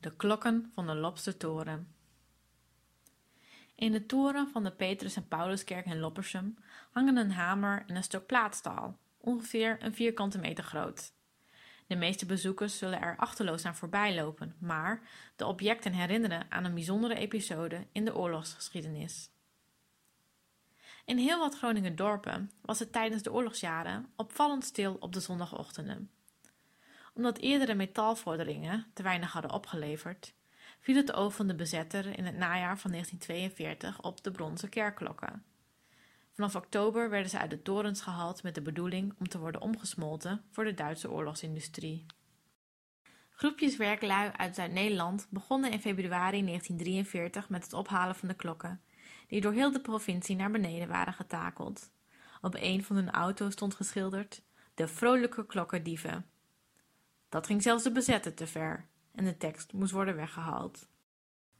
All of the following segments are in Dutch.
De klokken van de Lopstertoren. In de toren van de Petrus en Pauluskerk in Loppersum hangen een hamer en een stuk plaatstaal, ongeveer een vierkante meter groot. De meeste bezoekers zullen er achteloos aan voorbij lopen, maar de objecten herinneren aan een bijzondere episode in de oorlogsgeschiedenis. In heel wat Groningen dorpen was het tijdens de oorlogsjaren opvallend stil op de zondagochtenden omdat eerdere metalvorderingen te weinig hadden opgeleverd, viel het oog van de bezetter in het najaar van 1942 op de bronzen kerkklokken. Vanaf oktober werden ze uit de torens gehaald met de bedoeling om te worden omgesmolten voor de Duitse oorlogsindustrie. Groepjes werklui uit Zuid-Nederland begonnen in februari 1943 met het ophalen van de klokken, die door heel de provincie naar beneden waren getakeld. Op een van hun auto's stond geschilderd: De vrolijke klokkendieven. Dat ging zelfs de bezetter te ver en de tekst moest worden weggehaald.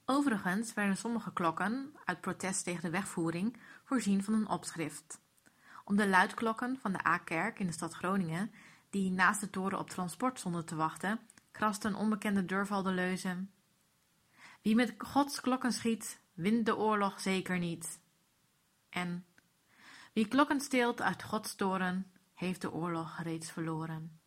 Overigens werden sommige klokken, uit protest tegen de wegvoering, voorzien van een opschrift. Om de luidklokken van de A-kerk in de stad Groningen, die naast de toren op transport stonden te wachten, kraste een onbekende durval de leuze. Wie met Gods klokken schiet, wint de oorlog zeker niet. En wie klokken steelt uit Gods toren, heeft de oorlog reeds verloren.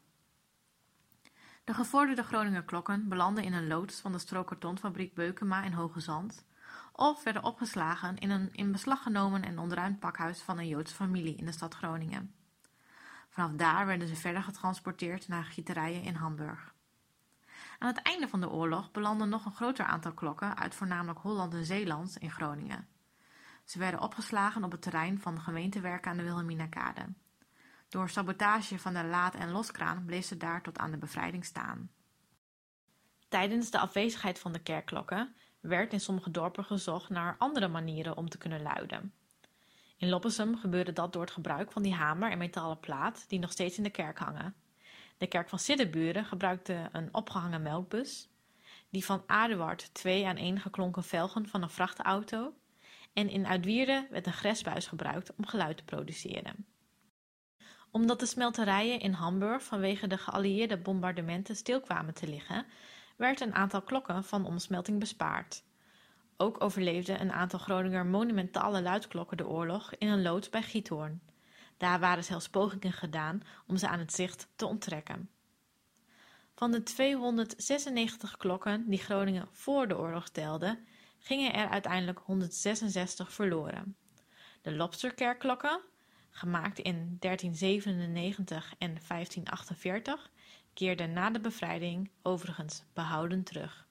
De gevorderde Groninger klokken belanden in een loods van de strookkartonfabriek Beukema in Hoge Zand of werden opgeslagen in een in beslag genomen en ontruimd pakhuis van een Joodse familie in de stad Groningen. Vanaf daar werden ze verder getransporteerd naar gieterijen in Hamburg. Aan het einde van de oorlog belandde nog een groter aantal klokken uit voornamelijk Holland en Zeeland in Groningen. Ze werden opgeslagen op het terrein van gemeentewerken aan de Wilhelminakade. Door sabotage van de laad- en loskraan bleef ze daar tot aan de bevrijding staan. Tijdens de afwezigheid van de kerkklokken werd in sommige dorpen gezocht naar andere manieren om te kunnen luiden. In Loppersum gebeurde dat door het gebruik van die hamer en metalen plaat die nog steeds in de kerk hangen. De kerk van Siddeburen gebruikte een opgehangen melkbus, die van Aduard twee aan één geklonken velgen van een vrachtauto en in Uitwierde werd een gresbuis gebruikt om geluid te produceren omdat de smelterijen in Hamburg vanwege de geallieerde bombardementen stil kwamen te liggen, werd een aantal klokken van omsmelting bespaard. Ook overleefden een aantal Groninger monumentale luidklokken de oorlog in een loods bij Giethoorn. Daar waren zelfs pogingen gedaan om ze aan het zicht te onttrekken. Van de 296 klokken die Groningen voor de oorlog telde, gingen er uiteindelijk 166 verloren. De Lobsterkerkklokken, gemaakt in 1397 en 1548, keerde na de bevrijding overigens behouden terug